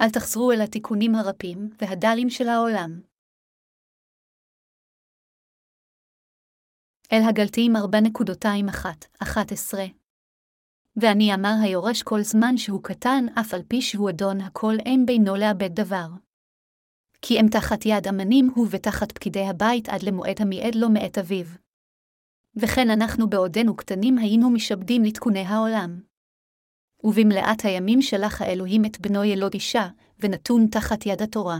אל תחזרו אל התיקונים הרפים והדלים של העולם. אל הגלתיים 4.21-11 ואני אמר היורש כל זמן שהוא קטן, אף על פי שהוא אדון הכל אין בינו לאבד דבר. כי אם תחת יד אמנים הוא ותחת פקידי הבית עד למועד המיעד לו מאת אביו. וכן אנחנו בעודנו קטנים היינו משעבדים לתקוני העולם. ובמלאת הימים שלח האלוהים את בנו ילוד אישה, ונתון תחת יד התורה.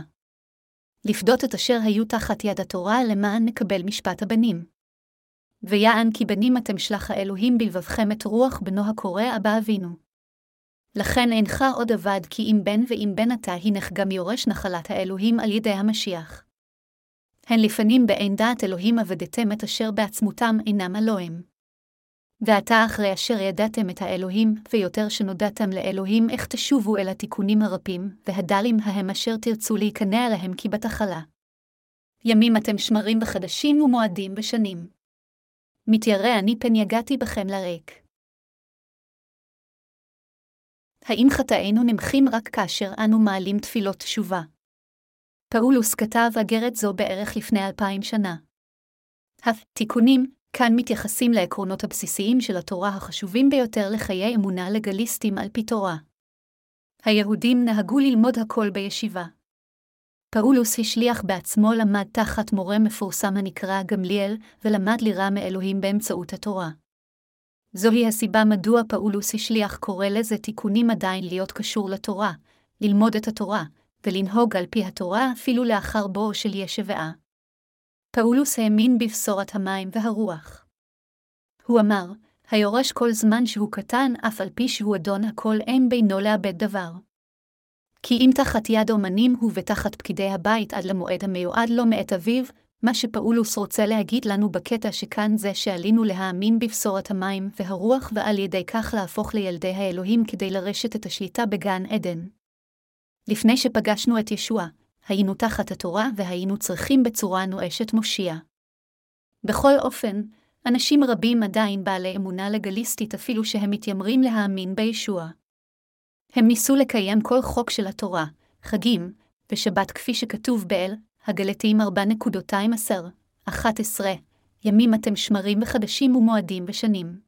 לפדות את אשר היו תחת יד התורה למען נקבל משפט הבנים. ויען כי בנים אתם שלח האלוהים בלבבכם את רוח בנו הקורא אבא אבינו. לכן אינך עוד אבד כי אם בן ואם בן אתה הנך גם יורש נחלת האלוהים על ידי המשיח. הן לפנים באין דעת אלוהים עבדתם את אשר בעצמותם אינם אלוהים. ועתה אחרי אשר ידעתם את האלוהים, ויותר שנודעתם לאלוהים, איך תשובו אל התיקונים הרפים, והדלים ההם אשר תרצו להיכנע להם כי בתחלה. ימים אתם שמרים בחדשים ומועדים בשנים. מתיירא אני פן יגעתי בכם לריק. האם חטאינו נמחים רק כאשר אנו מעלים תפילות תשובה? פאולוס כתב אגרת זו בערך לפני אלפיים שנה. התיקונים, כאן מתייחסים לעקרונות הבסיסיים של התורה החשובים ביותר לחיי אמונה לגליסטים על פי תורה. היהודים נהגו ללמוד הכל בישיבה. פאולוס השליח בעצמו למד תחת מורה מפורסם הנקרא גמליאל, ולמד לירה מאלוהים באמצעות התורה. זוהי הסיבה מדוע פאולוס השליח קורא לזה תיקונים עדיין להיות קשור לתורה, ללמוד את התורה, ולנהוג על פי התורה אפילו לאחר בואו של ישבעה. פאולוס האמין בבשורת המים והרוח. הוא אמר, היורש כל זמן שהוא קטן, אף על פי שהוא אדון הכל אין בינו לאבד דבר. כי אם תחת יד אומנים הוא ותחת פקידי הבית עד למועד המיועד לו מאת אביו, מה שפאולוס רוצה להגיד לנו בקטע שכאן זה שעלינו להאמין בבשורת המים והרוח ועל ידי כך להפוך לילדי האלוהים כדי לרשת את השליטה בגן עדן. לפני שפגשנו את ישוע, היינו תחת התורה והיינו צריכים בצורה נואשת מושיע. בכל אופן, אנשים רבים עדיין בעלי אמונה לגליסטית אפילו שהם מתיימרים להאמין בישוע. הם ניסו לקיים כל חוק של התורה, חגים, ושבת כפי שכתוב באל, הגלתיים 4.210, ימים אתם שמרים וחדשים ומועדים ושנים.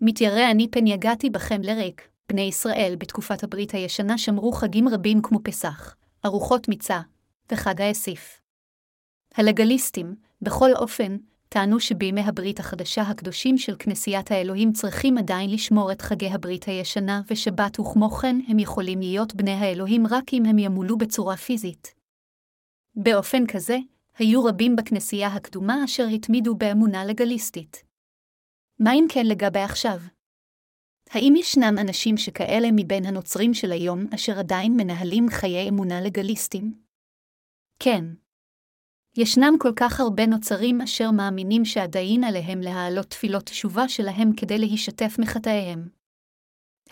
מתיירא אני פן יגעתי בכם לריק, בני ישראל בתקופת הברית הישנה שמרו חגים רבים כמו פסח, ארוחות מיצה, וחג האסיף. הלגליסטים, בכל אופן, טענו שבימי הברית החדשה הקדושים של כנסיית האלוהים צריכים עדיין לשמור את חגי הברית הישנה ושבת, וכמו כן הם יכולים להיות בני האלוהים רק אם הם ימולאו בצורה פיזית. באופן כזה, היו רבים בכנסייה הקדומה אשר התמידו באמונה לגליסטית. מה אם כן לגבי עכשיו? האם ישנם אנשים שכאלה מבין הנוצרים של היום אשר עדיין מנהלים חיי אמונה לגליסטים? כן. ישנם כל כך הרבה נוצרים אשר מאמינים שעדיין עליהם להעלות תפילות תשובה שלהם כדי להישתף מחטאיהם.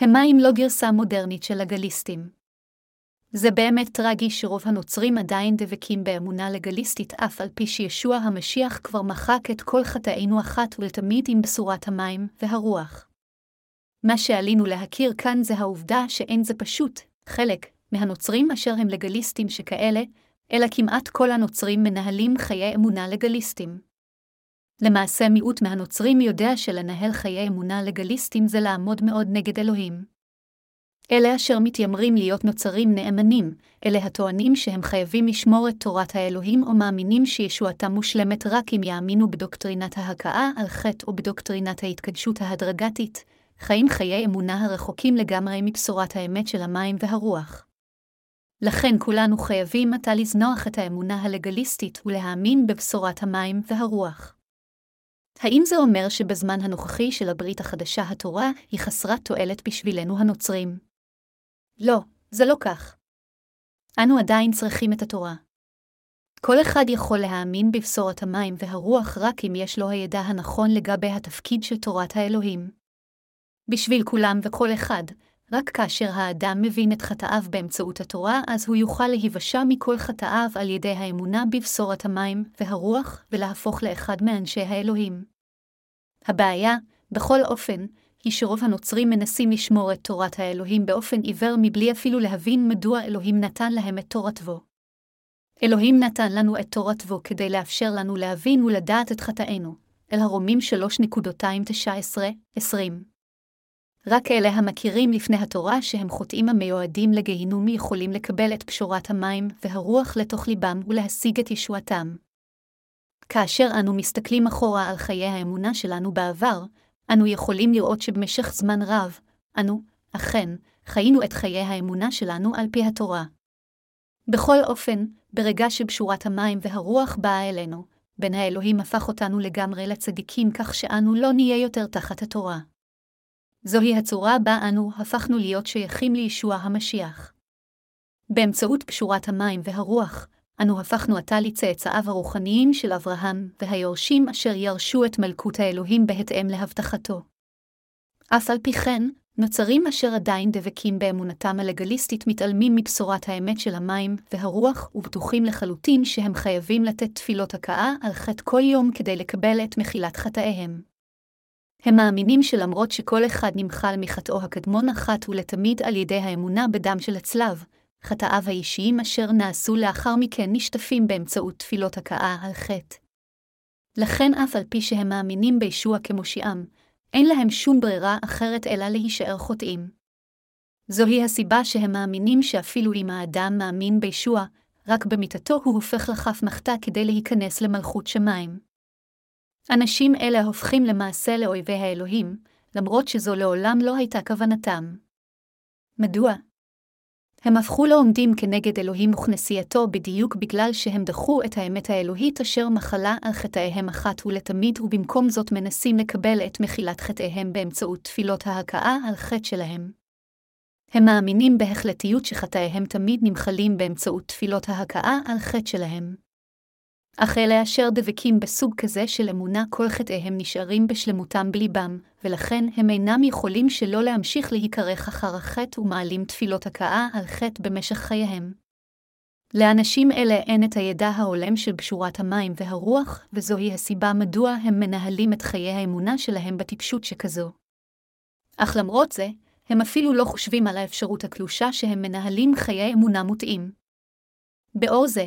המה אם לא גרסה מודרנית של הגליסטים? זה באמת טרגי שרוב הנוצרים עדיין דבקים באמונה לגליסטית אף על פי שישוע המשיח כבר מחק את כל חטאינו אחת ולתמיד עם בשורת המים והרוח. מה שעלינו להכיר כאן זה העובדה שאין זה פשוט, חלק מהנוצרים אשר הם לגליסטים שכאלה, אלא כמעט כל הנוצרים מנהלים חיי אמונה לגליסטים. למעשה מיעוט מהנוצרים יודע שלנהל חיי אמונה לגליסטים זה לעמוד מאוד נגד אלוהים. אלה אשר מתיימרים להיות נוצרים נאמנים, אלה הטוענים שהם חייבים לשמור את תורת האלוהים או מאמינים שישועתם מושלמת רק אם יאמינו בדוקטרינת ההכאה על חטא או בדוקטרינת ההתקדשות ההדרגתית, חיים חיי אמונה הרחוקים לגמרי מבשורת האמת של המים והרוח. לכן כולנו חייבים עתה לזנוח את האמונה הלגליסטית ולהאמין בבשורת המים והרוח. האם זה אומר שבזמן הנוכחי של הברית החדשה התורה היא חסרת תועלת בשבילנו הנוצרים? לא, זה לא כך. אנו עדיין צריכים את התורה. כל אחד יכול להאמין בבשורת המים והרוח רק אם יש לו הידע הנכון לגבי התפקיד של תורת האלוהים. בשביל כולם וכל אחד, רק כאשר האדם מבין את חטאיו באמצעות התורה, אז הוא יוכל להיוושע מכל חטאיו על ידי האמונה בבשורת המים והרוח, ולהפוך לאחד מאנשי האלוהים. הבעיה, בכל אופן, היא שרוב הנוצרים מנסים לשמור את תורת האלוהים באופן עיוור מבלי אפילו להבין מדוע אלוהים נתן להם את תורתו. אלוהים נתן לנו את תורתו כדי לאפשר לנו להבין ולדעת את חטאינו, אל הרומים 3.19-20. רק אלה המכירים לפני התורה שהם חוטאים המיועדים לגיהינום יכולים לקבל את פשורת המים והרוח לתוך ליבם ולהשיג את ישועתם. כאשר אנו מסתכלים אחורה על חיי האמונה שלנו בעבר, אנו יכולים לראות שבמשך זמן רב, אנו, אכן, חיינו את חיי האמונה שלנו על פי התורה. בכל אופן, ברגע שבשורת המים והרוח באה אלינו, בן האלוהים הפך אותנו לגמרי לצדיקים כך שאנו לא נהיה יותר תחת התורה. זוהי הצורה בה אנו הפכנו להיות שייכים לישוע המשיח. באמצעות קשורת המים והרוח, אנו הפכנו עתה לצאצאיו הרוחניים של אברהם, והיורשים אשר ירשו את מלכות האלוהים בהתאם להבטחתו. אף על פי כן, נוצרים אשר עדיין דבקים באמונתם הלגליסטית מתעלמים מבשורת האמת של המים והרוח ובטוחים לחלוטין שהם חייבים לתת תפילות הכאה על חטא כל יום כדי לקבל את מחילת חטאיהם. הם מאמינים שלמרות שכל אחד נמחל מחטאו הקדמון אחת ולתמיד על ידי האמונה בדם של הצלב, חטאיו האישיים אשר נעשו לאחר מכן נשטפים באמצעות תפילות הכאה על חטא. לכן אף על פי שהם מאמינים בישוע כמושיעם, אין להם שום ברירה אחרת אלא להישאר חוטאים. זוהי הסיבה שהם מאמינים שאפילו אם האדם מאמין בישוע, רק במיתתו הוא הופך לכף מחטא כדי להיכנס למלכות שמיים. אנשים אלה הופכים למעשה לאויבי האלוהים, למרות שזו לעולם לא הייתה כוונתם. מדוע? הם הפכו לעומדים כנגד אלוהים וכנסייתו בדיוק בגלל שהם דחו את האמת האלוהית אשר מחלה על חטאיהם אחת ולתמיד, ובמקום זאת מנסים לקבל את מחילת חטאיהם באמצעות תפילות ההכאה על חטא שלהם. הם מאמינים בהחלטיות שחטאיהם תמיד נמחלים באמצעות תפילות ההכאה על חטא שלהם. אך אלה אשר דבקים בסוג כזה של אמונה כל חטאיהם נשארים בשלמותם בליבם, ולכן הם אינם יכולים שלא להמשיך להיקרך אחר החטא ומעלים תפילות הכאה על חטא במשך חייהם. לאנשים אלה אין את הידע ההולם של בשורת המים והרוח, וזוהי הסיבה מדוע הם מנהלים את חיי האמונה שלהם בטיפשות שכזו. אך למרות זה, הם אפילו לא חושבים על האפשרות הקלושה שהם מנהלים חיי אמונה מוטעים. באור זה,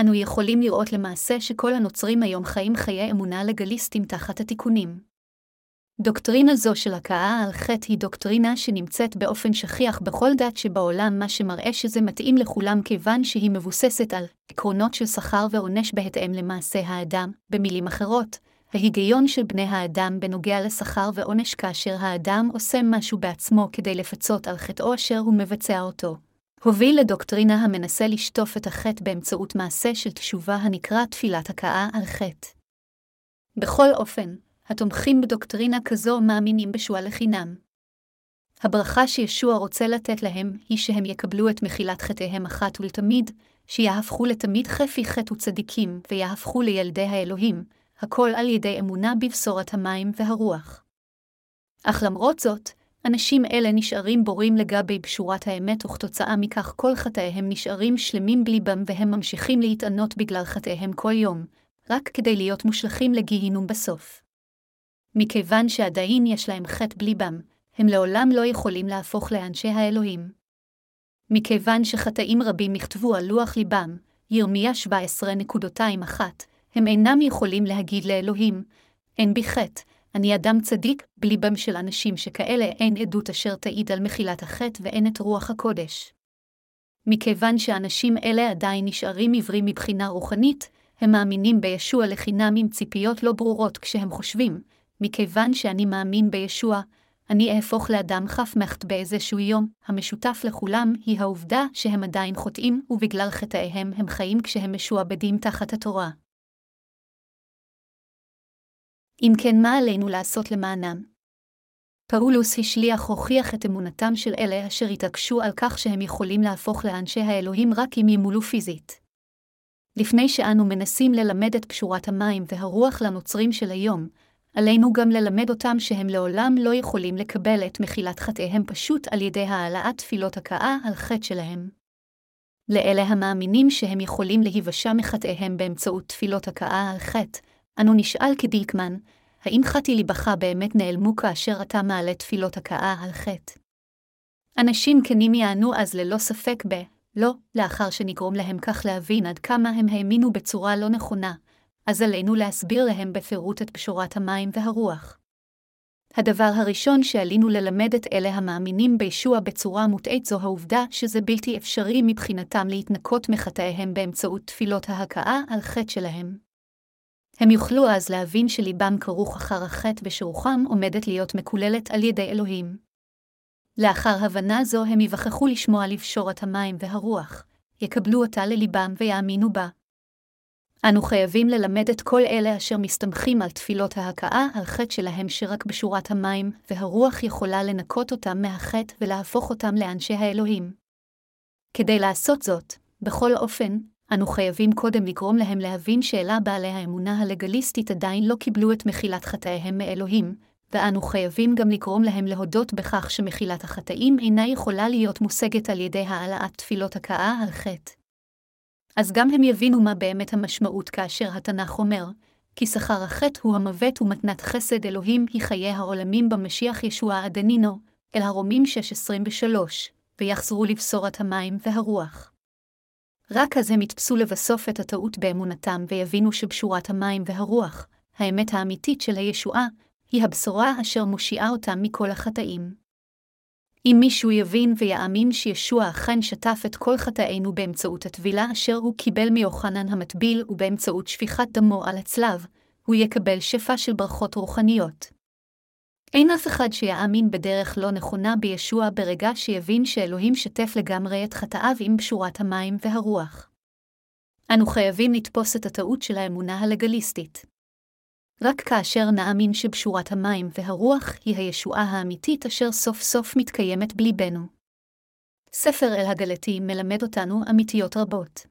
אנו יכולים לראות למעשה שכל הנוצרים היום חיים חיי אמונה לגליסטים תחת התיקונים. דוקטרינה זו של הכאה על חטא היא דוקטרינה שנמצאת באופן שכיח בכל דת שבעולם, מה שמראה שזה מתאים לכולם כיוון שהיא מבוססת על עקרונות של שכר ועונש בהתאם למעשה האדם, במילים אחרות, ההיגיון של בני האדם בנוגע לשכר ועונש כאשר האדם עושה משהו בעצמו כדי לפצות על חטאו אשר הוא מבצע אותו. הוביל לדוקטרינה המנסה לשטוף את החטא באמצעות מעשה של תשובה הנקרא תפילת הכאה על חטא. בכל אופן, התומכים בדוקטרינה כזו מאמינים בשוע לחינם. הברכה שישוע רוצה לתת להם היא שהם יקבלו את מחילת חטאיהם אחת ולתמיד, שיהפכו לתמיד חפי חטא וצדיקים, ויהפכו לילדי האלוהים, הכל על ידי אמונה בבשורת המים והרוח. אך למרות זאת, אנשים אלה נשארים בורים לגבי בשורת האמת, וכתוצאה מכך כל חטאיהם נשארים שלמים בליבם והם ממשיכים להתענות בגלל חטאיהם כל יום, רק כדי להיות מושלכים לגיהינום בסוף. מכיוון שעדיין יש להם חטא בליבם, הם לעולם לא יכולים להפוך לאנשי האלוהים. מכיוון שחטאים רבים נכתבו על לוח ליבם, ירמיה 17.21, הם אינם יכולים להגיד לאלוהים, אין בי חטא, אני אדם צדיק, בליבם של אנשים שכאלה אין עדות אשר תעיד על מחילת החטא ואין את רוח הקודש. מכיוון שאנשים אלה עדיין נשארים עיוורים מבחינה רוחנית, הם מאמינים בישוע לחינם עם ציפיות לא ברורות כשהם חושבים, מכיוון שאני מאמין בישוע, אני אהפוך לאדם חף מחט באיזשהו יום, המשותף לכולם היא העובדה שהם עדיין חוטאים, ובגלל חטאיהם הם חיים כשהם משועבדים תחת התורה. אם כן, מה עלינו לעשות למענם? פאולוס השליח הוכיח את אמונתם של אלה אשר התעקשו על כך שהם יכולים להפוך לאנשי האלוהים רק אם ימולאו פיזית. לפני שאנו מנסים ללמד את פשורת המים והרוח לנוצרים של היום, עלינו גם ללמד אותם שהם לעולם לא יכולים לקבל את מחילת חטאיהם פשוט על ידי העלאת תפילות הכאה על חטא שלהם. לאלה המאמינים שהם יכולים להיוושע מחטאיהם באמצעות תפילות הכאה על חטא, אנו נשאל כדיקמן, האם חטי ליבך באמת נעלמו כאשר אתה מעלה תפילות הכאה על חטא? אנשים כנים יענו אז ללא ספק ב, לא, לאחר שנגרום להם כך להבין עד כמה הם האמינו בצורה לא נכונה, אז עלינו להסביר להם בפירוט את פשורת המים והרוח. הדבר הראשון שעלינו ללמד את אלה המאמינים בישוע בצורה מוטעית זו העובדה שזה בלתי אפשרי מבחינתם להתנקות מחטאיהם באמצעות תפילות ההכאה על חטא שלהם. הם יוכלו אז להבין שליבם כרוך אחר החטא ושרוחם עומדת להיות מקוללת על ידי אלוהים. לאחר הבנה זו הם יווכחו לשמוע לפשורת המים והרוח, יקבלו אותה לליבם ויאמינו בה. אנו חייבים ללמד את כל אלה אשר מסתמכים על תפילות ההכאה על חטא שלהם שרק בשורת המים והרוח יכולה לנקות אותם מהחטא ולהפוך אותם לאנשי האלוהים. כדי לעשות זאת, בכל אופן, אנו חייבים קודם לגרום להם להבין שאלה בעלי האמונה הלגליסטית עדיין לא קיבלו את מחילת חטאיהם מאלוהים, ואנו חייבים גם לגרום להם להודות בכך שמחילת החטאים אינה יכולה להיות מושגת על ידי העלאת תפילות הכאה על חטא. אז גם הם יבינו מה באמת המשמעות כאשר התנ"ך אומר, כי שכר החטא הוא המוות ומתנת חסד אלוהים היא חיי העולמים במשיח ישוע עדנינו, אל הרומים 6.23, ויחזרו לבשורת המים והרוח. רק אז הם יתפסו לבסוף את הטעות באמונתם ויבינו שבשורת המים והרוח, האמת האמיתית של הישועה, היא הבשורה אשר מושיעה אותם מכל החטאים. אם מישהו יבין ויאמין שישוע אכן שטף את כל חטאינו באמצעות הטבילה אשר הוא קיבל מיוחנן המטביל ובאמצעות שפיכת דמו על הצלב, הוא יקבל שפע של ברכות רוחניות. אין אף אחד שיאמין בדרך לא נכונה בישוע ברגע שיבין שאלוהים שתף לגמרי את חטאיו עם בשורת המים והרוח. אנו חייבים לתפוס את הטעות של האמונה הלגליסטית. רק כאשר נאמין שבשורת המים והרוח היא הישועה האמיתית אשר סוף סוף מתקיימת בליבנו. ספר אל הגלתים מלמד אותנו אמיתיות רבות.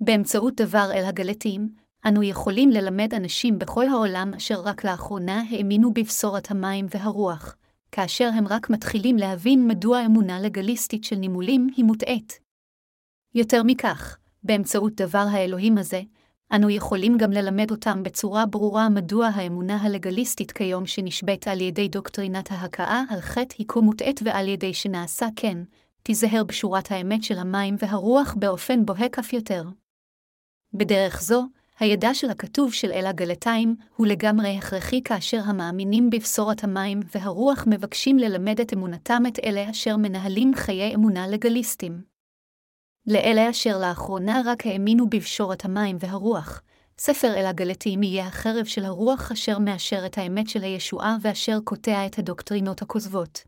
באמצעות דבר אל הגלתים, אנו יכולים ללמד אנשים בכל העולם אשר רק לאחרונה האמינו בבשורת המים והרוח, כאשר הם רק מתחילים להבין מדוע אמונה לגליסטית של נימולים היא מוטעית. יותר מכך, באמצעות דבר האלוהים הזה, אנו יכולים גם ללמד אותם בצורה ברורה מדוע האמונה הלגליסטית כיום שנשבית על ידי דוקטרינת ההכאה על חטא היא כה מוטעית ועל ידי שנעשה כן, תיזהר בשורת האמת של המים והרוח באופן בוהק אף יותר. בדרך זו, הידע של הכתוב של אל הגלתיים הוא לגמרי הכרחי כאשר המאמינים בבשורת המים והרוח מבקשים ללמד את אמונתם את אלה אשר מנהלים חיי אמונה לגליסטים. לאלה אשר לאחרונה רק האמינו בבשורת המים והרוח, ספר אל הגלתיים יהיה החרב של הרוח אשר מאשר את האמת של הישועה ואשר קוטע את הדוקטרינות הכוזבות.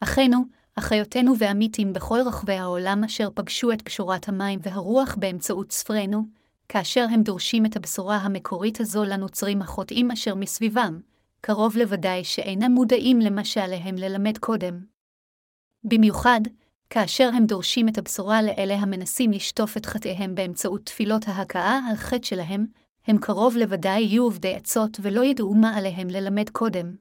אחינו, אחיותינו ועמיתים בכל רחבי העולם אשר פגשו את בשורת המים והרוח באמצעות ספרנו, כאשר הם דורשים את הבשורה המקורית הזו לנוצרים החוטאים אשר מסביבם, קרוב לוודאי שאינם מודעים למה שעליהם ללמד קודם. במיוחד, כאשר הם דורשים את הבשורה לאלה המנסים לשטוף את חטאיהם באמצעות תפילות ההכאה על חטא שלהם, הם קרוב לוודאי יהיו עובדי עצות ולא ידעו מה עליהם ללמד קודם.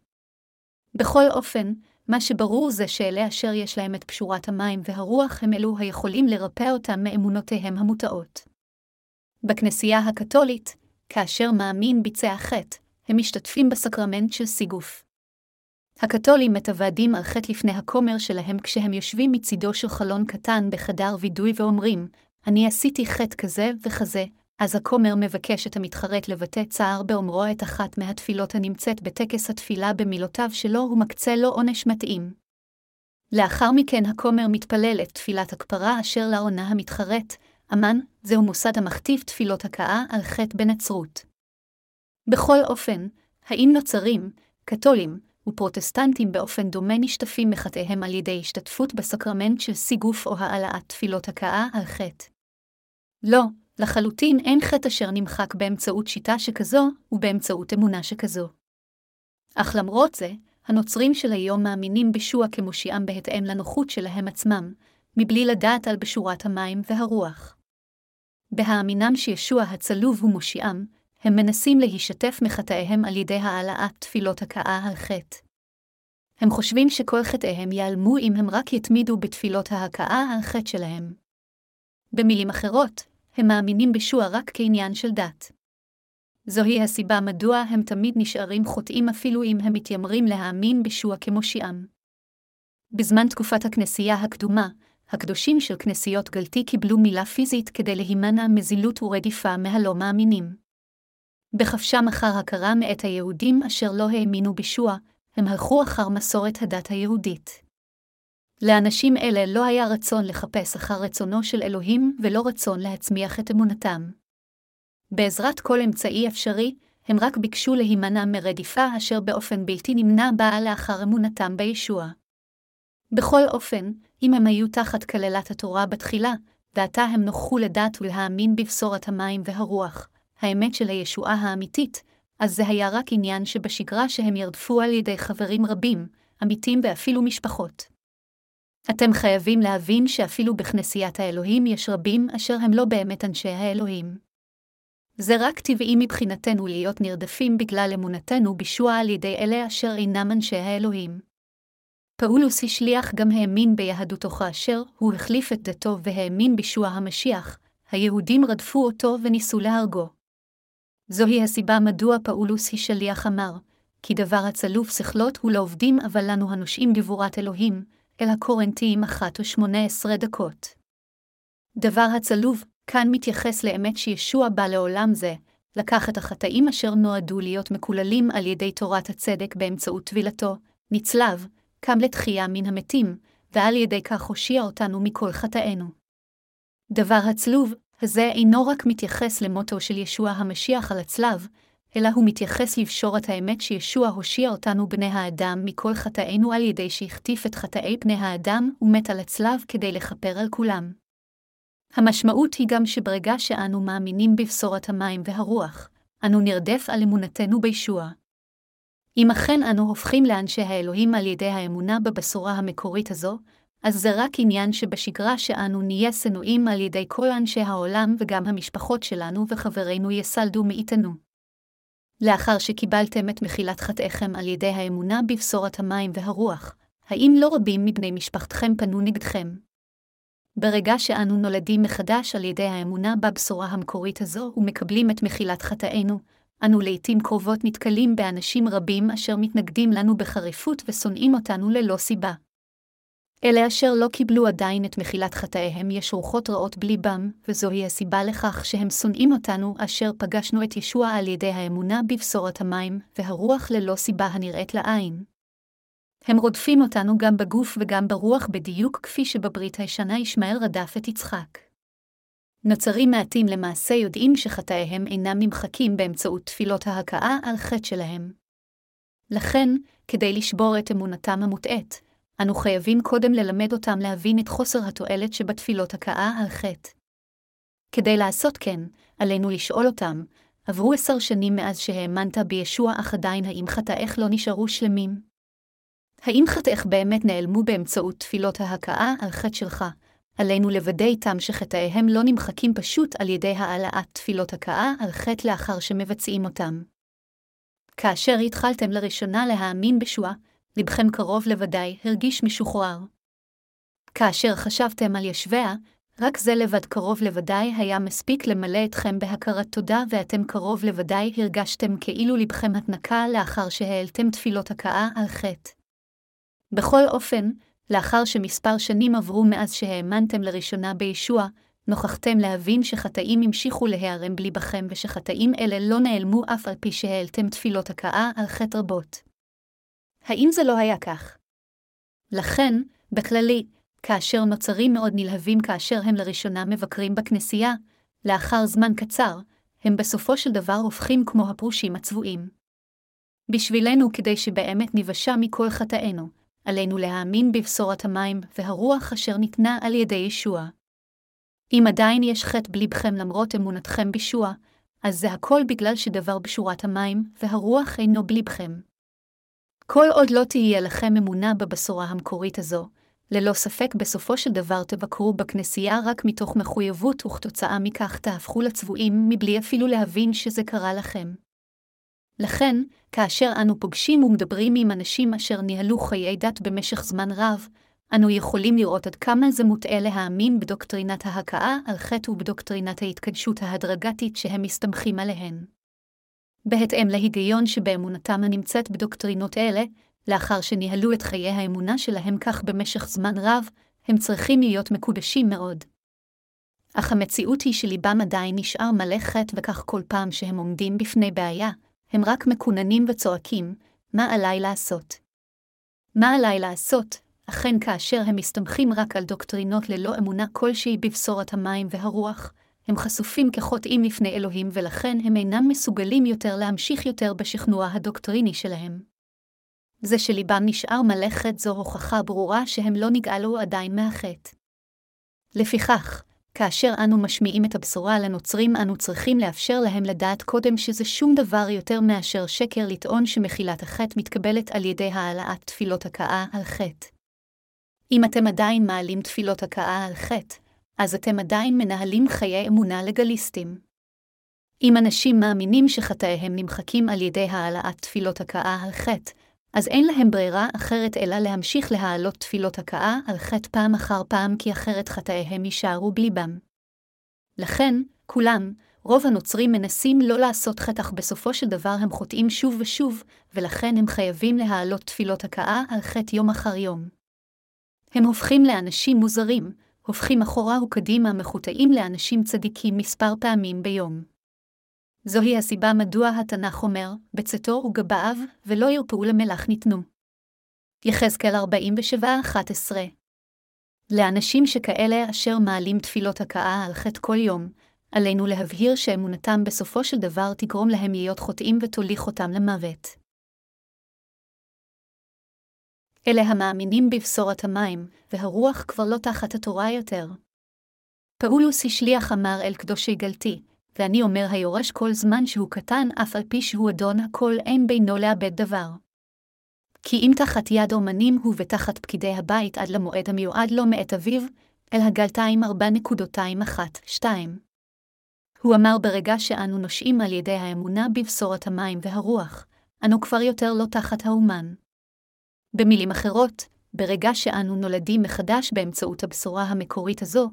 בכל אופן, מה שברור זה שאלה אשר יש להם את פשורת המים והרוח הם אלו היכולים לרפא אותם מאמונותיהם המוטעות. בכנסייה הקתולית, כאשר מאמין ביצע חטא, הם משתתפים בסקרמנט של סיגוף. הקתולים מתוודים על חטא לפני הכומר שלהם כשהם יושבים מצידו של חלון קטן בחדר וידוי ואומרים, אני עשיתי חטא כזה וכזה, אז הכומר מבקש את המתחרט לבטא צער באומרו את אחת מהתפילות הנמצאת בטקס התפילה במילותיו שלו ומקצה לו עונש מתאים. לאחר מכן הכומר מתפלל את תפילת הכפרה אשר לעונה המתחרט, אמן, זהו מוסד המכתיב תפילות הכאה על חטא בנצרות. בכל אופן, האם נוצרים, קתולים, ופרוטסטנטים באופן דומה נשטפים מחטאיהם על ידי השתתפות בסקרמנט של סיגוף או העלאת תפילות הכאה על חטא. לא, לחלוטין אין חטא אשר נמחק באמצעות שיטה שכזו ובאמצעות אמונה שכזו. אך למרות זה, הנוצרים של היום מאמינים בשוע כמושיעם בהתאם לנוחות שלהם עצמם, מבלי לדעת על בשורת המים והרוח. בהאמינם שישוע הצלוב הוא מושיעם, הם מנסים להישתף מחטאיהם על ידי העלאת תפילות הכאה על חטא. הם חושבים שכל חטאיהם ייעלמו אם הם רק יתמידו בתפילות ההכאה על חטא שלהם. במילים אחרות, הם מאמינים בישוע רק כעניין של דת. זוהי הסיבה מדוע הם תמיד נשארים חוטאים אפילו אם הם מתיימרים להאמין בישוע כמושיעם. בזמן תקופת הכנסייה הקדומה, הקדושים של כנסיות גלתי קיבלו מילה פיזית כדי להימנע מזילות ורדיפה מהלא מאמינים. בחפשם אחר הכרה מאת היהודים אשר לא האמינו בישוע, הם הלכו אחר מסורת הדת היהודית. לאנשים אלה לא היה רצון לחפש אחר רצונו של אלוהים ולא רצון להצמיח את אמונתם. בעזרת כל אמצעי אפשרי, הם רק ביקשו להימנע מרדיפה אשר באופן בלתי נמנע באה לאחר אמונתם בישוע. בכל אופן, אם הם היו תחת כללת התורה בתחילה, ועתה הם נוכחו לדעת ולהאמין בבשורת המים והרוח, האמת של הישועה האמיתית, אז זה היה רק עניין שבשגרה שהם ירדפו על ידי חברים רבים, עמיתים ואפילו משפחות. אתם חייבים להבין שאפילו בכנסיית האלוהים יש רבים אשר הם לא באמת אנשי האלוהים. זה רק טבעי מבחינתנו להיות נרדפים בגלל אמונתנו בישוע על ידי אלה אשר אינם אנשי האלוהים. פאולוס השליח גם האמין ביהדותו כאשר הוא החליף את דתו והאמין בישוע המשיח, היהודים רדפו אותו וניסו להרגו. זוהי הסיבה מדוע פאולוס השליח אמר, כי דבר הצלוף שכלות הוא לעובדים אבל לנו הנושעים גבורת אלוהים, אל הקורנטיים אחת ושמונה עשרה דקות. דבר הצלוב, כאן מתייחס לאמת שישוע בא לעולם זה, לקח את החטאים אשר נועדו להיות מקוללים על ידי תורת הצדק באמצעות טבילתו, נצלב, קם לתחייה מן המתים, ועל ידי כך הושיע אותנו מכל חטאינו. דבר הצלוב, הזה אינו רק מתייחס למוטו של ישוע המשיח על הצלב, אלא הוא מתייחס לבשורת האמת שישוע הושיע אותנו בני האדם מכל חטאינו על ידי שהחטיף את חטאי בני האדם ומת על הצלב כדי לכפר על כולם. המשמעות היא גם שברגע שאנו מאמינים בבשורת המים והרוח, אנו נרדף על אמונתנו בישוע. אם אכן אנו הופכים לאנשי האלוהים על ידי האמונה בבשורה המקורית הזו, אז זה רק עניין שבשגרה שאנו נהיה שנואים על ידי כל אנשי העולם וגם המשפחות שלנו וחברינו יסלדו מאיתנו. לאחר שקיבלתם את מחילת חטאיכם על ידי האמונה בבשורת המים והרוח, האם לא רבים מבני משפחתכם פנו נגדכם? ברגע שאנו נולדים מחדש על ידי האמונה בבשורה המקורית הזו ומקבלים את מחילת חטאינו, אנו לעתים קרובות נתקלים באנשים רבים אשר מתנגדים לנו בחריפות ושונאים אותנו ללא סיבה. אלה אשר לא קיבלו עדיין את מחילת חטאיהם יש רוחות רעות בליבם, וזוהי הסיבה לכך שהם שונאים אותנו אשר פגשנו את ישוע על ידי האמונה בבשורת המים, והרוח ללא סיבה הנראית לעין. הם רודפים אותנו גם בגוף וגם ברוח בדיוק כפי שבברית הישנה ישמעאל רדף את יצחק. נוצרים מעטים למעשה יודעים שחטאיהם אינם נמחקים באמצעות תפילות ההכאה על חטא שלהם. לכן, כדי לשבור את אמונתם המוטעית, אנו חייבים קודם ללמד אותם להבין את חוסר התועלת שבתפילות הכאה על חטא. כדי לעשות כן, עלינו לשאול אותם, עברו עשר שנים מאז שהאמנת בישוע אך עדיין האם חטאיך לא נשארו שלמים? האם חטאיך באמת נעלמו באמצעות תפילות ההכאה על חטא שלך, עלינו לוודא איתם שחטאיהם לא נמחקים פשוט על ידי העלאת תפילות הכאה על חטא לאחר שמבצעים אותם. כאשר התחלתם לראשונה להאמין בשואה, לבכם קרוב לוודאי הרגיש משוחרר. כאשר חשבתם על ישביה, רק זה לבד קרוב לוודאי היה מספיק למלא אתכם בהכרת תודה ואתם קרוב לוודאי הרגשתם כאילו לבכם התנקה לאחר שהעלתם תפילות הכאה על חטא. בכל אופן, לאחר שמספר שנים עברו מאז שהאמנתם לראשונה בישוע, נוכחתם להבין שחטאים המשיכו להיערם בליבכם ושחטאים אלה לא נעלמו אף על פי שהעלתם תפילות הכאה על חטא רבות. האם זה לא היה כך? לכן, בכללי, כאשר נוצרים מאוד נלהבים כאשר הם לראשונה מבקרים בכנסייה, לאחר זמן קצר, הם בסופו של דבר הופכים כמו הפרושים הצבועים. בשבילנו, כדי שבאמת ניוושע מכל חטאינו, עלינו להאמין בבשורת המים והרוח אשר ניתנה על ידי ישוע. אם עדיין יש חטא בליבכם למרות אמונתכם בישוע, אז זה הכל בגלל שדבר בשורת המים והרוח אינו בליבכם. כל עוד לא תהיה לכם אמונה בבשורה המקורית הזו, ללא ספק בסופו של דבר תבקרו בכנסייה רק מתוך מחויבות וכתוצאה מכך תהפכו לצבועים מבלי אפילו להבין שזה קרה לכם. לכן, כאשר אנו פוגשים ומדברים עם אנשים אשר ניהלו חיי דת במשך זמן רב, אנו יכולים לראות עד כמה זה מוטעה להאמין בדוקטרינת ההכאה על חטא ובדוקטרינת ההתקדשות ההדרגתית שהם מסתמכים עליהן. בהתאם להיגיון שבאמונתם הנמצאת בדוקטרינות אלה, לאחר שניהלו את חיי האמונה שלהם כך במשך זמן רב, הם צריכים להיות מקודשים מאוד. אך המציאות היא שליבם עדיין נשאר מלא חטא וכך כל פעם שהם עומדים בפני בעיה, הם רק מקוננים וצועקים, מה עליי לעשות? מה עליי לעשות? אכן כאשר הם מסתמכים רק על דוקטרינות ללא אמונה כלשהי בבשורת המים והרוח, הם חשופים כחוטאים לפני אלוהים ולכן הם אינם מסוגלים יותר להמשיך יותר בשכנוע הדוקטריני שלהם. זה שליבם נשאר מלא חטא זו הוכחה ברורה שהם לא נגאלו עדיין מהחטא. לפיכך, כאשר אנו משמיעים את הבשורה לנוצרים, אנו צריכים לאפשר להם לדעת קודם שזה שום דבר יותר מאשר שקר לטעון שמחילת החטא מתקבלת על ידי העלאת תפילות הכאה על חטא. אם אתם עדיין מעלים תפילות הכאה על חטא, אז אתם עדיין מנהלים חיי אמונה לגליסטים. אם אנשים מאמינים שחטאיהם נמחקים על ידי העלאת תפילות הכאה על חטא, אז אין להם ברירה אחרת אלא להמשיך להעלות תפילות הכאה על חטא פעם אחר פעם, כי אחרת חטאיהם יישארו בליבם. לכן, כולם, רוב הנוצרים מנסים לא לעשות חטא, אך בסופו של דבר הם חוטאים שוב ושוב, ולכן הם חייבים להעלות תפילות הכאה על חטא יום אחר יום. הם הופכים לאנשים מוזרים, הופכים אחורה וקדימה מחוטאים לאנשים צדיקים מספר פעמים ביום. זוהי הסיבה מדוע התנ"ך אומר, בצאתו וגבעיו, ולא ירפאו למלח ניתנו. יחזקאל 47-11 לאנשים שכאלה אשר מעלים תפילות הכאה על חטא כל יום, עלינו להבהיר שאמונתם בסופו של דבר תגרום להם להיות חוטאים ותוליך אותם למוות. אלה המאמינים בבשורת המים, והרוח כבר לא תחת התורה יותר. פאולוס השליח אמר אל קדושי גלתי, ואני אומר היורש כל זמן שהוא קטן, אף על פי שהוא אדון הכל, אין בינו לאבד דבר. כי אם תחת יד אומנים הוא ותחת פקידי הבית עד למועד המיועד לו מאת אביו, אל הגלתיים ארבע נקודותיים אחת, שתיים. הוא אמר ברגע שאנו נושעים על ידי האמונה בבשורת המים והרוח, אנו כבר יותר לא תחת האומן. במילים אחרות, ברגע שאנו נולדים מחדש באמצעות הבשורה המקורית הזו,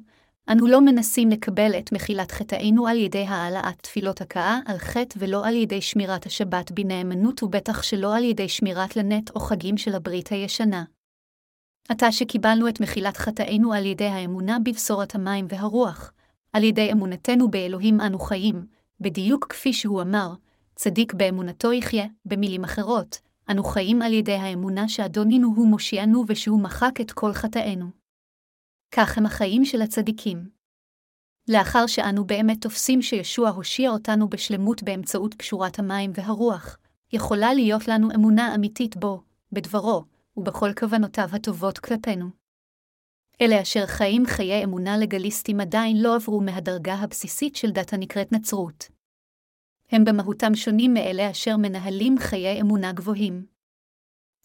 אנו לא מנסים לקבל את מחילת חטאינו על ידי העלאת תפילות הכאה על חטא ולא על ידי שמירת השבת בנאמנות ובטח שלא על ידי שמירת לנט או חגים של הברית הישנה. עתה שקיבלנו את מחילת חטאינו על ידי האמונה בבשורת המים והרוח, על ידי אמונתנו באלוהים אנו חיים, בדיוק כפי שהוא אמר, צדיק באמונתו יחיה, במילים אחרות, אנו חיים על ידי האמונה שאדונינו הוא מושיענו ושהוא מחק את כל חטאינו. כך הם החיים של הצדיקים. לאחר שאנו באמת תופסים שישוע הושיע אותנו בשלמות באמצעות קשורת המים והרוח, יכולה להיות לנו אמונה אמיתית בו, בדברו, ובכל כוונותיו הטובות כלפינו. אלה אשר חיים חיי אמונה לגליסטים עדיין לא עברו מהדרגה הבסיסית של דת הנקראת נצרות. הם במהותם שונים מאלה אשר מנהלים חיי אמונה גבוהים.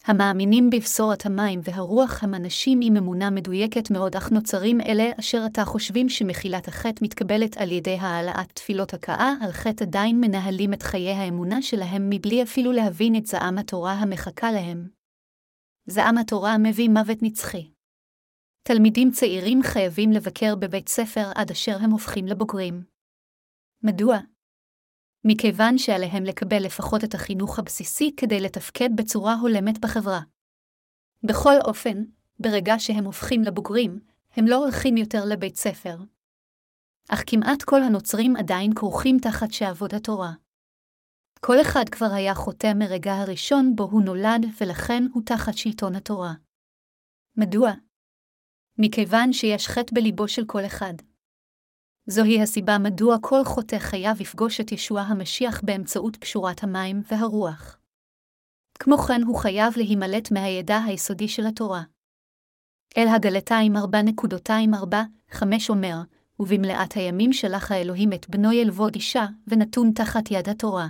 המאמינים בבשורת המים והרוח הם אנשים עם אמונה מדויקת מאוד, אך נוצרים אלה אשר עתה חושבים שמחילת החטא מתקבלת על ידי העלאת תפילות הכאה על חטא עדיין מנהלים את חיי האמונה שלהם מבלי אפילו להבין את זעם התורה המחכה להם. זעם התורה מביא מוות נצחי. תלמידים צעירים חייבים לבקר בבית ספר עד אשר הם הופכים לבוגרים. מדוע? מכיוון שעליהם לקבל לפחות את החינוך הבסיסי כדי לתפקד בצורה הולמת בחברה. בכל אופן, ברגע שהם הופכים לבוגרים, הם לא הולכים יותר לבית ספר. אך כמעט כל הנוצרים עדיין כרוכים תחת שעבוד התורה. כל אחד כבר היה חוטא מרגע הראשון בו הוא נולד, ולכן הוא תחת שלטון התורה. מדוע? מכיוון שיש חטא בליבו של כל אחד. זוהי הסיבה מדוע כל חוטא חייב לפגוש את ישוע המשיח באמצעות פשורת המים והרוח. כמו כן הוא חייב להימלט מהידע היסודי של התורה. אל הגלתיים חמש אומר, ובמלאת הימים שלח האלוהים את בנו ילבוד אישה, ונתון תחת יד התורה.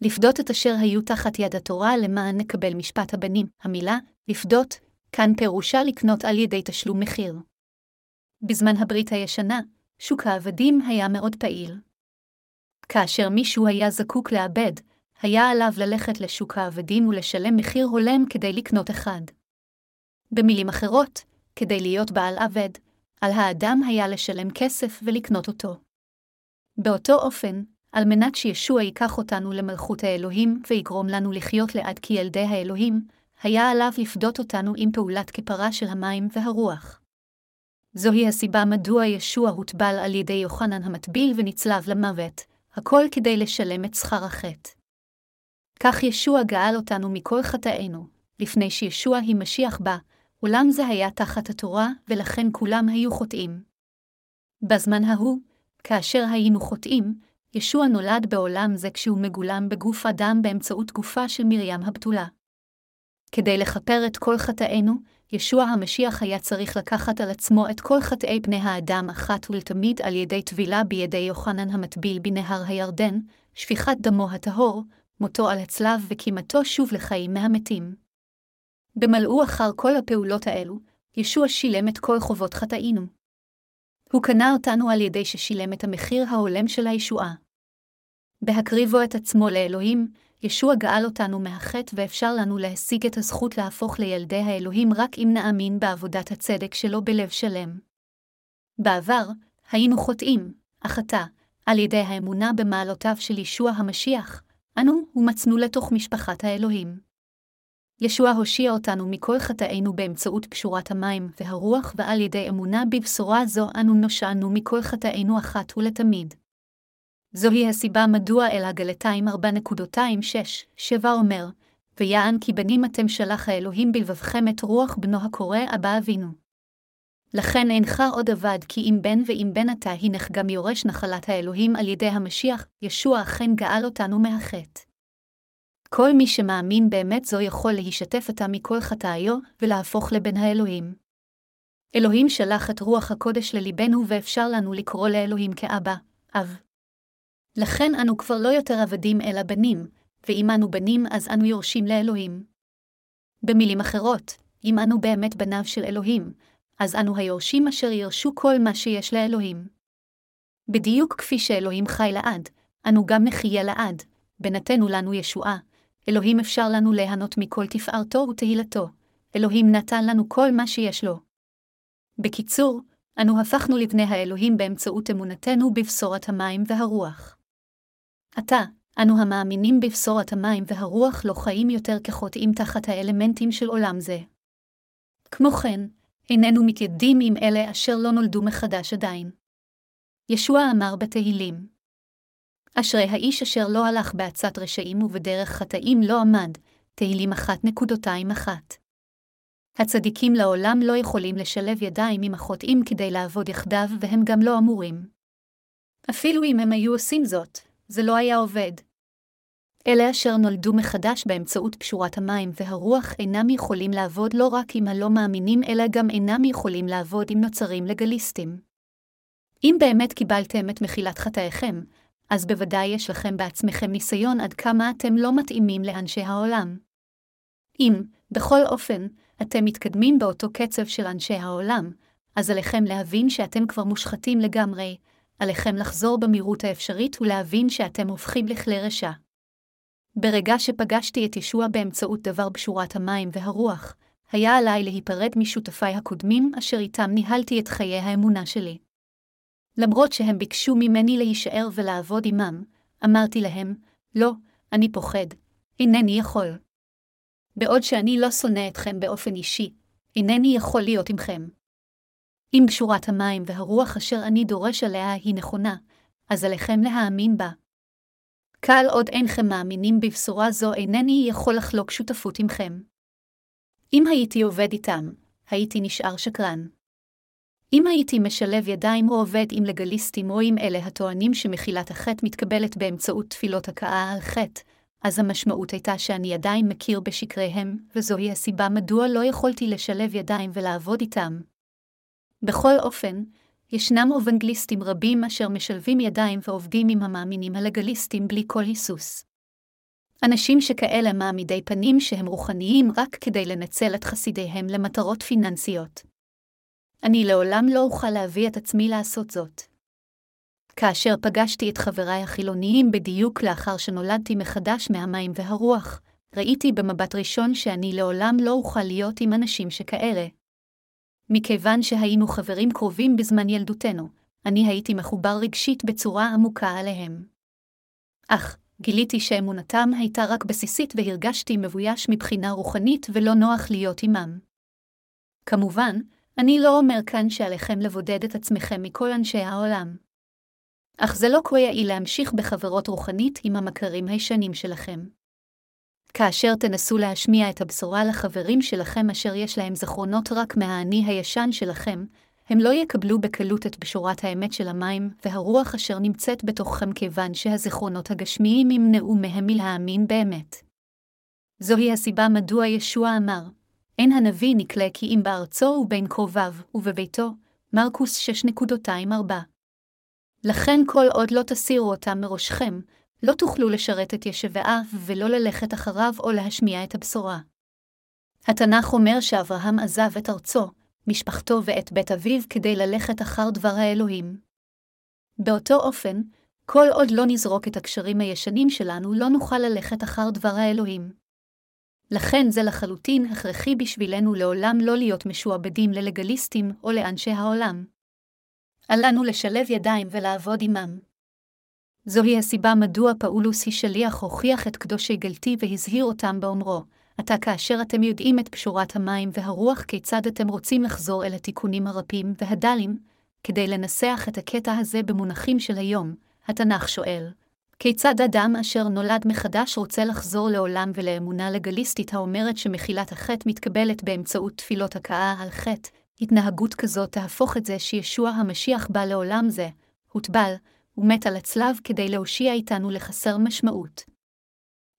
לפדות את אשר היו תחת יד התורה למען נקבל משפט הבנים. המילה, לפדות, כאן פירושה לקנות על ידי תשלום מחיר. בזמן הברית הישנה, שוק העבדים היה מאוד פעיל. כאשר מישהו היה זקוק לעבד, היה עליו ללכת לשוק העבדים ולשלם מחיר הולם כדי לקנות אחד. במילים אחרות, כדי להיות בעל עבד, על האדם היה לשלם כסף ולקנות אותו. באותו אופן, על מנת שישוע ייקח אותנו למלכות האלוהים ויגרום לנו לחיות לעד כילדי האלוהים, היה עליו לפדות אותנו עם פעולת כפרה של המים והרוח. זוהי הסיבה מדוע ישוע הוטבל על ידי יוחנן המטביל ונצלב למוות, הכל כדי לשלם את שכר החטא. כך ישוע גאל אותנו מכל חטאינו, לפני שישוע היא משיח בא, עולם זה היה תחת התורה, ולכן כולם היו חוטאים. בזמן ההוא, כאשר היינו חוטאים, ישוע נולד בעולם זה כשהוא מגולם בגוף אדם באמצעות גופה של מרים הבתולה. כדי לכפר את כל חטאינו, ישוע המשיח היה צריך לקחת על עצמו את כל חטאי בני האדם אחת ולתמיד על ידי טבילה בידי יוחנן המטביל בנהר הירדן, שפיכת דמו הטהור, מותו על הצלב וקימתו שוב לחיים מהמתים. במלאו אחר כל הפעולות האלו, ישוע שילם את כל חובות חטאינו. הוא קנה אותנו על ידי ששילם את המחיר ההולם של הישועה. בהקריבו את עצמו לאלוהים, ישוע גאל אותנו מהחטא ואפשר לנו להשיג את הזכות להפוך לילדי האלוהים רק אם נאמין בעבודת הצדק שלו בלב שלם. בעבר, היינו חוטאים, אך עתה, על ידי האמונה במעלותיו של ישוע המשיח, אנו ומצנו לתוך משפחת האלוהים. ישוע הושיע אותנו מכל חטאינו באמצעות פשורת המים והרוח, ועל ידי אמונה בבשורה זו אנו נושענו מכל חטאינו אחת ולתמיד. זוהי הסיבה מדוע אל הגלתיים 4.26-7 אומר, ויען כי בנים אתם שלח האלוהים בלבבכם את רוח בנו הקורא אבא אבינו. לכן אינך עוד עבד כי אם בן ואם בן אתה הנך גם יורש נחלת האלוהים על ידי המשיח, ישוע אכן גאל אותנו מהחטא. כל מי שמאמין באמת זו יכול להישתף עתה מכל חטאיו ולהפוך לבן האלוהים. אלוהים שלח את רוח הקודש לליבנו ואפשר לנו לקרוא לאלוהים כאבא, אב. לכן אנו כבר לא יותר עבדים אלא בנים, ואם אנו בנים אז אנו יורשים לאלוהים. במילים אחרות, אם אנו באמת בניו של אלוהים, אז אנו היורשים אשר ירשו כל מה שיש לאלוהים. בדיוק כפי שאלוהים חי לעד, אנו גם נחיה לעד, בנתנו לנו ישועה. אלוהים אפשר לנו ליהנות מכל תפארתו ותהילתו. אלוהים נתן לנו כל מה שיש לו. בקיצור, אנו הפכנו לבני האלוהים באמצעות אמונתנו בבשורת המים והרוח. עתה, אנו המאמינים בבשורת המים והרוח לא חיים יותר כחוטאים תחת האלמנטים של עולם זה. כמו כן, איננו מתיידים עם אלה אשר לא נולדו מחדש עדיין. ישוע אמר בתהילים, אשרי האיש אשר לא הלך בעצת רשעים ובדרך חטאים לא עמד, תהילים אחת נקודותיים אחת. הצדיקים לעולם לא יכולים לשלב ידיים עם החוטאים כדי לעבוד יחדיו, והם גם לא אמורים. אפילו אם הם היו עושים זאת, זה לא היה עובד. אלה אשר נולדו מחדש באמצעות פשורת המים והרוח אינם יכולים לעבוד לא רק עם הלא מאמינים, אלא גם אינם יכולים לעבוד עם נוצרים לגליסטים. אם באמת קיבלתם את מחילת חטאיכם, אז בוודאי יש לכם בעצמכם ניסיון עד כמה אתם לא מתאימים לאנשי העולם. אם, בכל אופן, אתם מתקדמים באותו קצב של אנשי העולם, אז עליכם להבין שאתם כבר מושחתים לגמרי, עליכם לחזור במהירות האפשרית ולהבין שאתם הופכים לכלי רשע. ברגע שפגשתי את ישוע באמצעות דבר בשורת המים והרוח, היה עליי להיפרד משותפיי הקודמים אשר איתם ניהלתי את חיי האמונה שלי. למרות שהם ביקשו ממני להישאר ולעבוד עמם, אמרתי להם, לא, אני פוחד, אינני יכול. בעוד שאני לא שונא אתכם באופן אישי, אינני יכול להיות עמכם. אם בשורת המים והרוח אשר אני דורש עליה היא נכונה, אז עליכם להאמין בה. קל עוד אינכם מאמינים בבשורה זו, אינני יכול לחלוק שותפות עמכם. אם הייתי עובד איתם, הייתי נשאר שקרן. אם הייתי משלב ידיים או עובד עם לגליסטים או עם אלה הטוענים שמחילת החטא מתקבלת באמצעות תפילות הכאה על חטא, אז המשמעות הייתה שאני עדיין מכיר בשקריהם, וזוהי הסיבה מדוע לא יכולתי לשלב ידיים ולעבוד איתם. בכל אופן, ישנם אובנגליסטים רבים אשר משלבים ידיים ועובדים עם המאמינים הלגליסטים בלי כל היסוס. אנשים שכאלה מעמידי פנים שהם רוחניים רק כדי לנצל את חסידיהם למטרות פיננסיות. אני לעולם לא אוכל להביא את עצמי לעשות זאת. כאשר פגשתי את חבריי החילוניים בדיוק לאחר שנולדתי מחדש מהמים והרוח, ראיתי במבט ראשון שאני לעולם לא אוכל להיות עם אנשים שכאלה. מכיוון שהיינו חברים קרובים בזמן ילדותנו, אני הייתי מחובר רגשית בצורה עמוקה עליהם. אך, גיליתי שאמונתם הייתה רק בסיסית והרגשתי מבויש מבחינה רוחנית ולא נוח להיות עמם. כמובן, אני לא אומר כאן שעליכם לבודד את עצמכם מכל אנשי העולם. אך זה לא כה יעיל להמשיך בחברות רוחנית עם המכרים הישנים שלכם. כאשר תנסו להשמיע את הבשורה לחברים שלכם אשר יש להם זכרונות רק מהאני הישן שלכם, הם לא יקבלו בקלות את בשורת האמת של המים והרוח אשר נמצאת בתוככם כיוון שהזיכרונות הגשמיים ימנעו מהם מלהאמין באמת. זוהי הסיבה מדוע ישוע אמר, אין הנביא נקלה כי אם בארצו ובין קרוביו, ובביתו, מרקוס 6.24. לכן כל עוד לא תסירו אותם מראשכם, לא תוכלו לשרת את ישבעיו ולא ללכת אחריו או להשמיע את הבשורה. התנ"ך אומר שאברהם עזב את ארצו, משפחתו ואת בית אביו כדי ללכת אחר דבר האלוהים. באותו אופן, כל עוד לא נזרוק את הקשרים הישנים שלנו, לא נוכל ללכת אחר דבר האלוהים. לכן זה לחלוטין הכרחי בשבילנו לעולם לא להיות משועבדים ללגליסטים או לאנשי העולם. אל לנו לשלב ידיים ולעבוד עמם. זוהי הסיבה מדוע פאולוס היא שליח הוכיח את קדושי גלתי והזהיר אותם באומרו, עתה כאשר אתם יודעים את פשורת המים והרוח כיצד אתם רוצים לחזור אל התיקונים הרפים והדלים, כדי לנסח את הקטע הזה במונחים של היום, התנ"ך שואל, כיצד אדם אשר נולד מחדש רוצה לחזור לעולם ולאמונה לגליסטית האומרת שמחילת החטא מתקבלת באמצעות תפילות הכאה על חטא, התנהגות כזאת תהפוך את זה שישוע המשיח בא לעולם זה, הוטבל, ומת על הצלב כדי להושיע איתנו לחסר משמעות.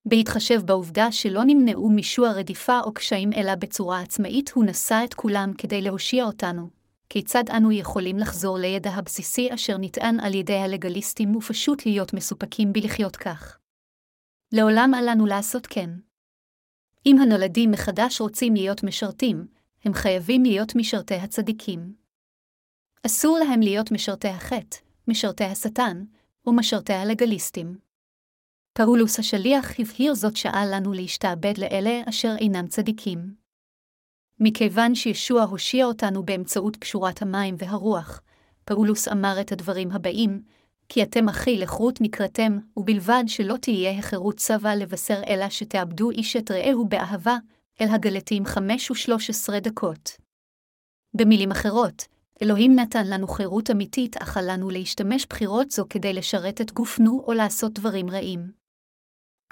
בהתחשב בעובדה שלא נמנעו משוע רדיפה או קשיים אלא בצורה עצמאית, הוא נשא את כולם כדי להושיע אותנו. כיצד אנו יכולים לחזור לידע הבסיסי אשר נטען על ידי הלגליסטים ופשוט להיות מסופקים בלחיות כך? לעולם אל לנו לעשות כן. אם הנולדים מחדש רוצים להיות משרתים, הם חייבים להיות משרתי הצדיקים. אסור להם להיות משרתי החטא, משרתי השטן, ומשרתי הלגליסטים. פאולוס השליח הבהיר זאת שעה לנו להשתעבד לאלה אשר אינם צדיקים. מכיוון שישוע הושיע אותנו באמצעות פשורת המים והרוח, פאולוס אמר את הדברים הבאים, כי אתם אחי לחרות נקראתם, ובלבד שלא תהיה החירות צבא לבשר אלא שתאבדו איש את רעהו באהבה, אל הגלתים חמש ושלוש עשרה דקות. במילים אחרות, אלוהים נתן לנו חירות אמיתית, אך עלינו להשתמש בחירות זו כדי לשרת את גופנו או לעשות דברים רעים.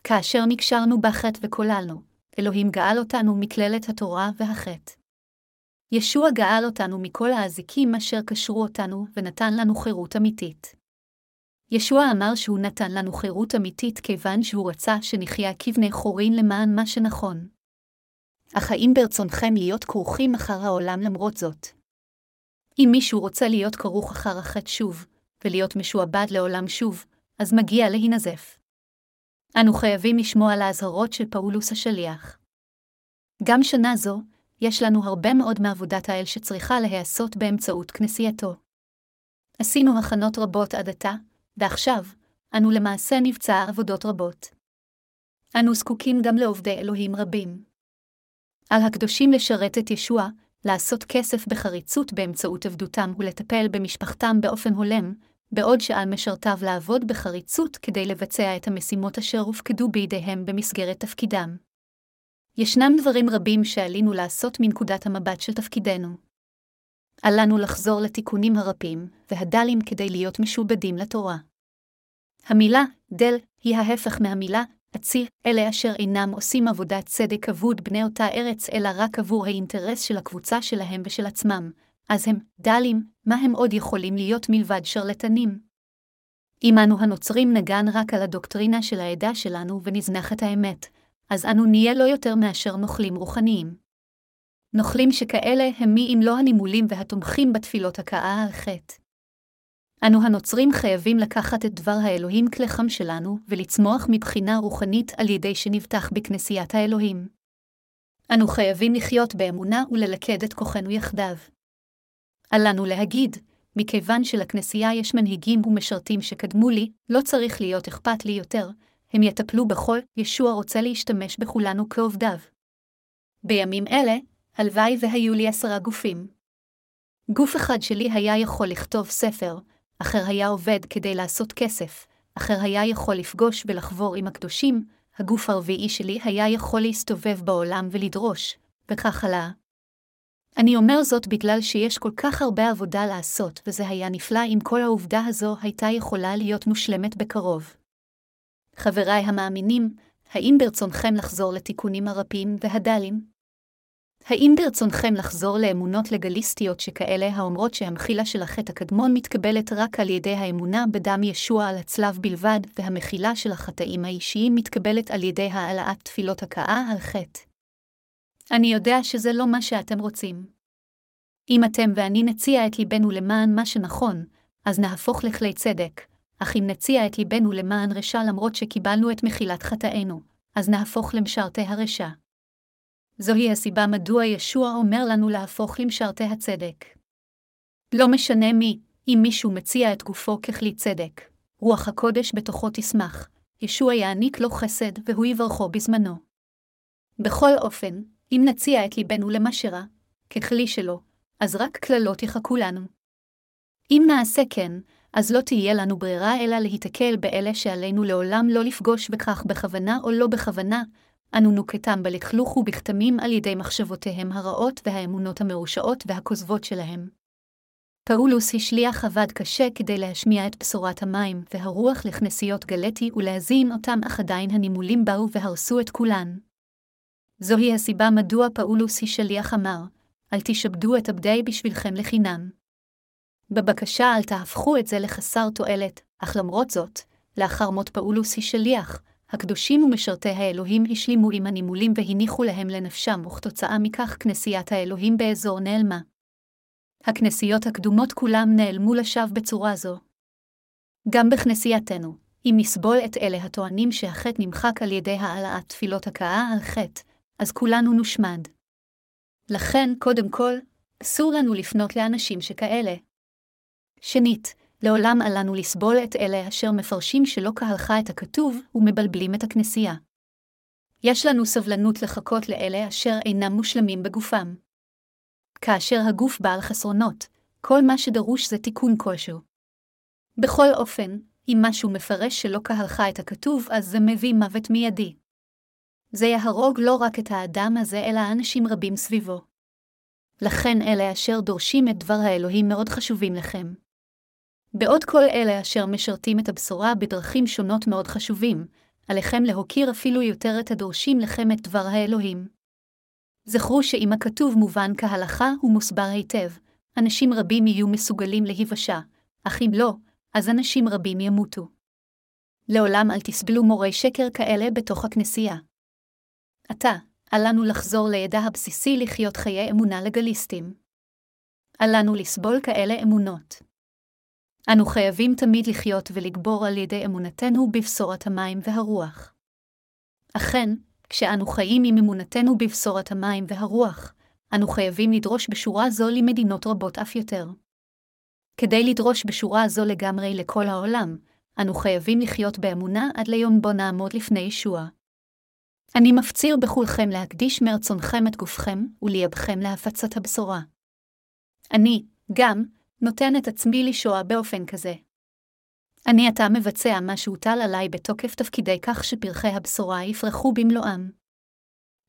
כאשר נקשרנו בחטא וקוללנו, אלוהים גאל אותנו מקללת התורה והחטא. ישוע גאל אותנו מכל האזיקים אשר קשרו אותנו ונתן לנו חירות אמיתית. ישוע אמר שהוא נתן לנו חירות אמיתית כיוון שהוא רצה שנחיה כבני חורין למען מה שנכון. אך האם ברצונכם להיות כרוכים אחר העולם למרות זאת? אם מישהו רוצה להיות כרוך אחר החטא שוב, ולהיות משועבד לעולם שוב, אז מגיע להינזף. אנו חייבים לשמוע על האזהרות של פאולוס השליח. גם שנה זו, יש לנו הרבה מאוד מעבודת האל שצריכה להיעשות באמצעות כנסייתו. עשינו הכנות רבות עד עתה, ועכשיו, אנו למעשה נבצע עבודות רבות. אנו זקוקים גם לעובדי אלוהים רבים. על הקדושים לשרת את ישוע, לעשות כסף בחריצות באמצעות עבדותם ולטפל במשפחתם באופן הולם, בעוד שעל משרתיו לעבוד בחריצות כדי לבצע את המשימות אשר הופקדו בידיהם במסגרת תפקידם. ישנם דברים רבים שעלינו לעשות מנקודת המבט של תפקידנו. אל לנו לחזור לתיקונים הרפים והדלים כדי להיות משובדים לתורה. המילה דל היא ההפך מהמילה עציר, אלה אשר אינם עושים עבודת צדק אבוד בני אותה ארץ אלא רק עבור האינטרס של הקבוצה שלהם ושל עצמם, אז הם, דלים, מה הם עוד יכולים להיות מלבד שרלטנים? אם אנו הנוצרים נגן רק על הדוקטרינה של העדה שלנו ונזנח את האמת, אז אנו נהיה לא יותר מאשר נוכלים רוחניים. נוכלים שכאלה הם מי אם לא הנימולים והתומכים בתפילות הכאה על חטא. אנו הנוצרים חייבים לקחת את דבר האלוהים כלחם שלנו ולצמוח מבחינה רוחנית על ידי שנבטח בכנסיית האלוהים. אנו חייבים לחיות באמונה וללכד את כוחנו יחדיו. אל לנו להגיד, מכיוון שלכנסייה יש מנהיגים ומשרתים שקדמו לי, לא צריך להיות אכפת לי יותר, הם יטפלו בכל, ישוע רוצה להשתמש בכולנו כעובדיו. בימים אלה, הלוואי והיו לי עשרה גופים. גוף אחד שלי היה יכול לכתוב ספר, אחר היה עובד כדי לעשות כסף, אחר היה יכול לפגוש ולחבור עם הקדושים, הגוף הרביעי שלי היה יכול להסתובב בעולם ולדרוש, וכך הלאה. אני אומר זאת בגלל שיש כל כך הרבה עבודה לעשות, וזה היה נפלא אם כל העובדה הזו הייתה יכולה להיות מושלמת בקרוב. חבריי המאמינים, האם ברצונכם לחזור לתיקונים הרבים והדלים? האם ברצונכם לחזור לאמונות לגליסטיות שכאלה האומרות שהמחילה של החטא הקדמון מתקבלת רק על ידי האמונה בדם ישוע על הצלב בלבד, והמחילה של החטאים האישיים מתקבלת על ידי העלאת תפילות הכאה על חטא? אני יודע שזה לא מה שאתם רוצים. אם אתם ואני נציע את ליבנו למען מה שנכון, אז נהפוך לכלי צדק, אך אם נציע את ליבנו למען רשע למרות שקיבלנו את מחילת חטאינו, אז נהפוך למשרתי הרשע. זוהי הסיבה מדוע ישוע אומר לנו להפוך למשרתי הצדק. לא משנה מי, אם מישהו מציע את גופו ככלי צדק, רוח הקודש בתוכו תשמח, ישוע יעניק לו חסד והוא יברכו בזמנו. בכל אופן, אם נציע את ליבנו למשרה, ככלי שלו, אז רק קללות יחכו לנו. אם נעשה כן, אז לא תהיה לנו ברירה אלא להיתקל באלה שעלינו לעולם לא לפגוש בכך בכוונה או לא בכוונה, אנו נוקטם בלכלוך ובכתמים על ידי מחשבותיהם הרעות והאמונות המרושעות והכוזבות שלהם. פאולוס השליח עבד קשה כדי להשמיע את בשורת המים והרוח לכנסיות גלטי ולהזין אותם, אך עדיין הנימולים באו והרסו את כולן. זוהי הסיבה מדוע פאולוס השליח אמר, אל תשעבדו את עבדי בשבילכם לחינם. בבקשה אל תהפכו את זה לחסר תועלת, אך למרות זאת, לאחר מות פאולוס השליח, הקדושים ומשרתי האלוהים השלימו עם הנימולים והניחו להם לנפשם, וכתוצאה מכך כנסיית האלוהים באזור נעלמה. הכנסיות הקדומות כולם נעלמו לשווא בצורה זו. גם בכנסייתנו, אם נסבול את אלה הטוענים שהחטא נמחק על ידי העלאת תפילות הכאה על חטא, אז כולנו נושמד. לכן, קודם כל, אסור לנו לפנות לאנשים שכאלה. שנית, לעולם אל לנו לסבול את אלה אשר מפרשים שלא כהלכה את הכתוב ומבלבלים את הכנסייה. יש לנו סבלנות לחכות לאלה אשר אינם מושלמים בגופם. כאשר הגוף בעל חסרונות, כל מה שדרוש זה תיקון כלשהו. בכל אופן, אם משהו מפרש שלא כהלכה את הכתוב, אז זה מביא מוות מיידי. זה יהרוג לא רק את האדם הזה, אלא אנשים רבים סביבו. לכן אלה אשר דורשים את דבר האלוהים מאוד חשובים לכם. בעוד כל אלה אשר משרתים את הבשורה בדרכים שונות מאוד חשובים, עליכם להוקיר אפילו יותר את הדורשים לכם את דבר האלוהים. זכרו שאם הכתוב מובן כהלכה ומוסבר היטב, אנשים רבים יהיו מסוגלים להיוושע, אך אם לא, אז אנשים רבים ימותו. לעולם אל תסבלו מורי שקר כאלה בתוך הכנסייה. עתה, אל לנו לחזור לידע הבסיסי לחיות חיי אמונה לגליסטים. אל לנו לסבול כאלה אמונות. אנו חייבים תמיד לחיות ולגבור על ידי אמונתנו בבשורת המים והרוח. אכן, כשאנו חיים עם אמונתנו בבשורת המים והרוח, אנו חייבים לדרוש בשורה זו למדינות רבות אף יותר. כדי לדרוש בשורה זו לגמרי לכל העולם, אנו חייבים לחיות באמונה עד ליום בו נעמוד לפני ישוע. אני מפציר בכולכם להקדיש מרצונכם את גופכם ולייבכם להפצת הבשורה. אני, גם, נותן את עצמי לשואה באופן כזה. אני עתה מבצע מה שהוטל עליי בתוקף תפקידי כך שפרחי הבשורה יפרחו במלואם.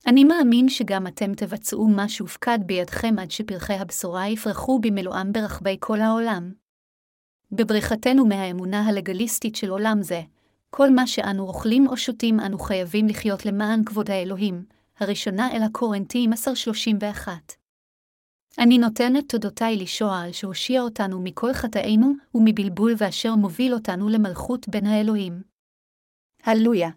אני מאמין שגם אתם תבצעו מה שהופקד בידכם עד שפרחי הבשורה יפרחו במלואם ברחבי כל העולם. בבריחתנו מהאמונה הלגליסטית של עולם זה, כל מה שאנו אוכלים או שותים אנו חייבים לחיות למען כבוד האלוהים, הראשונה אל הקורנטים 1031. אני נותן את תודותיי לישוע שהושיע אותנו מכל חטאינו ומבלבול ואשר מוביל אותנו למלכות בין האלוהים. הללויה.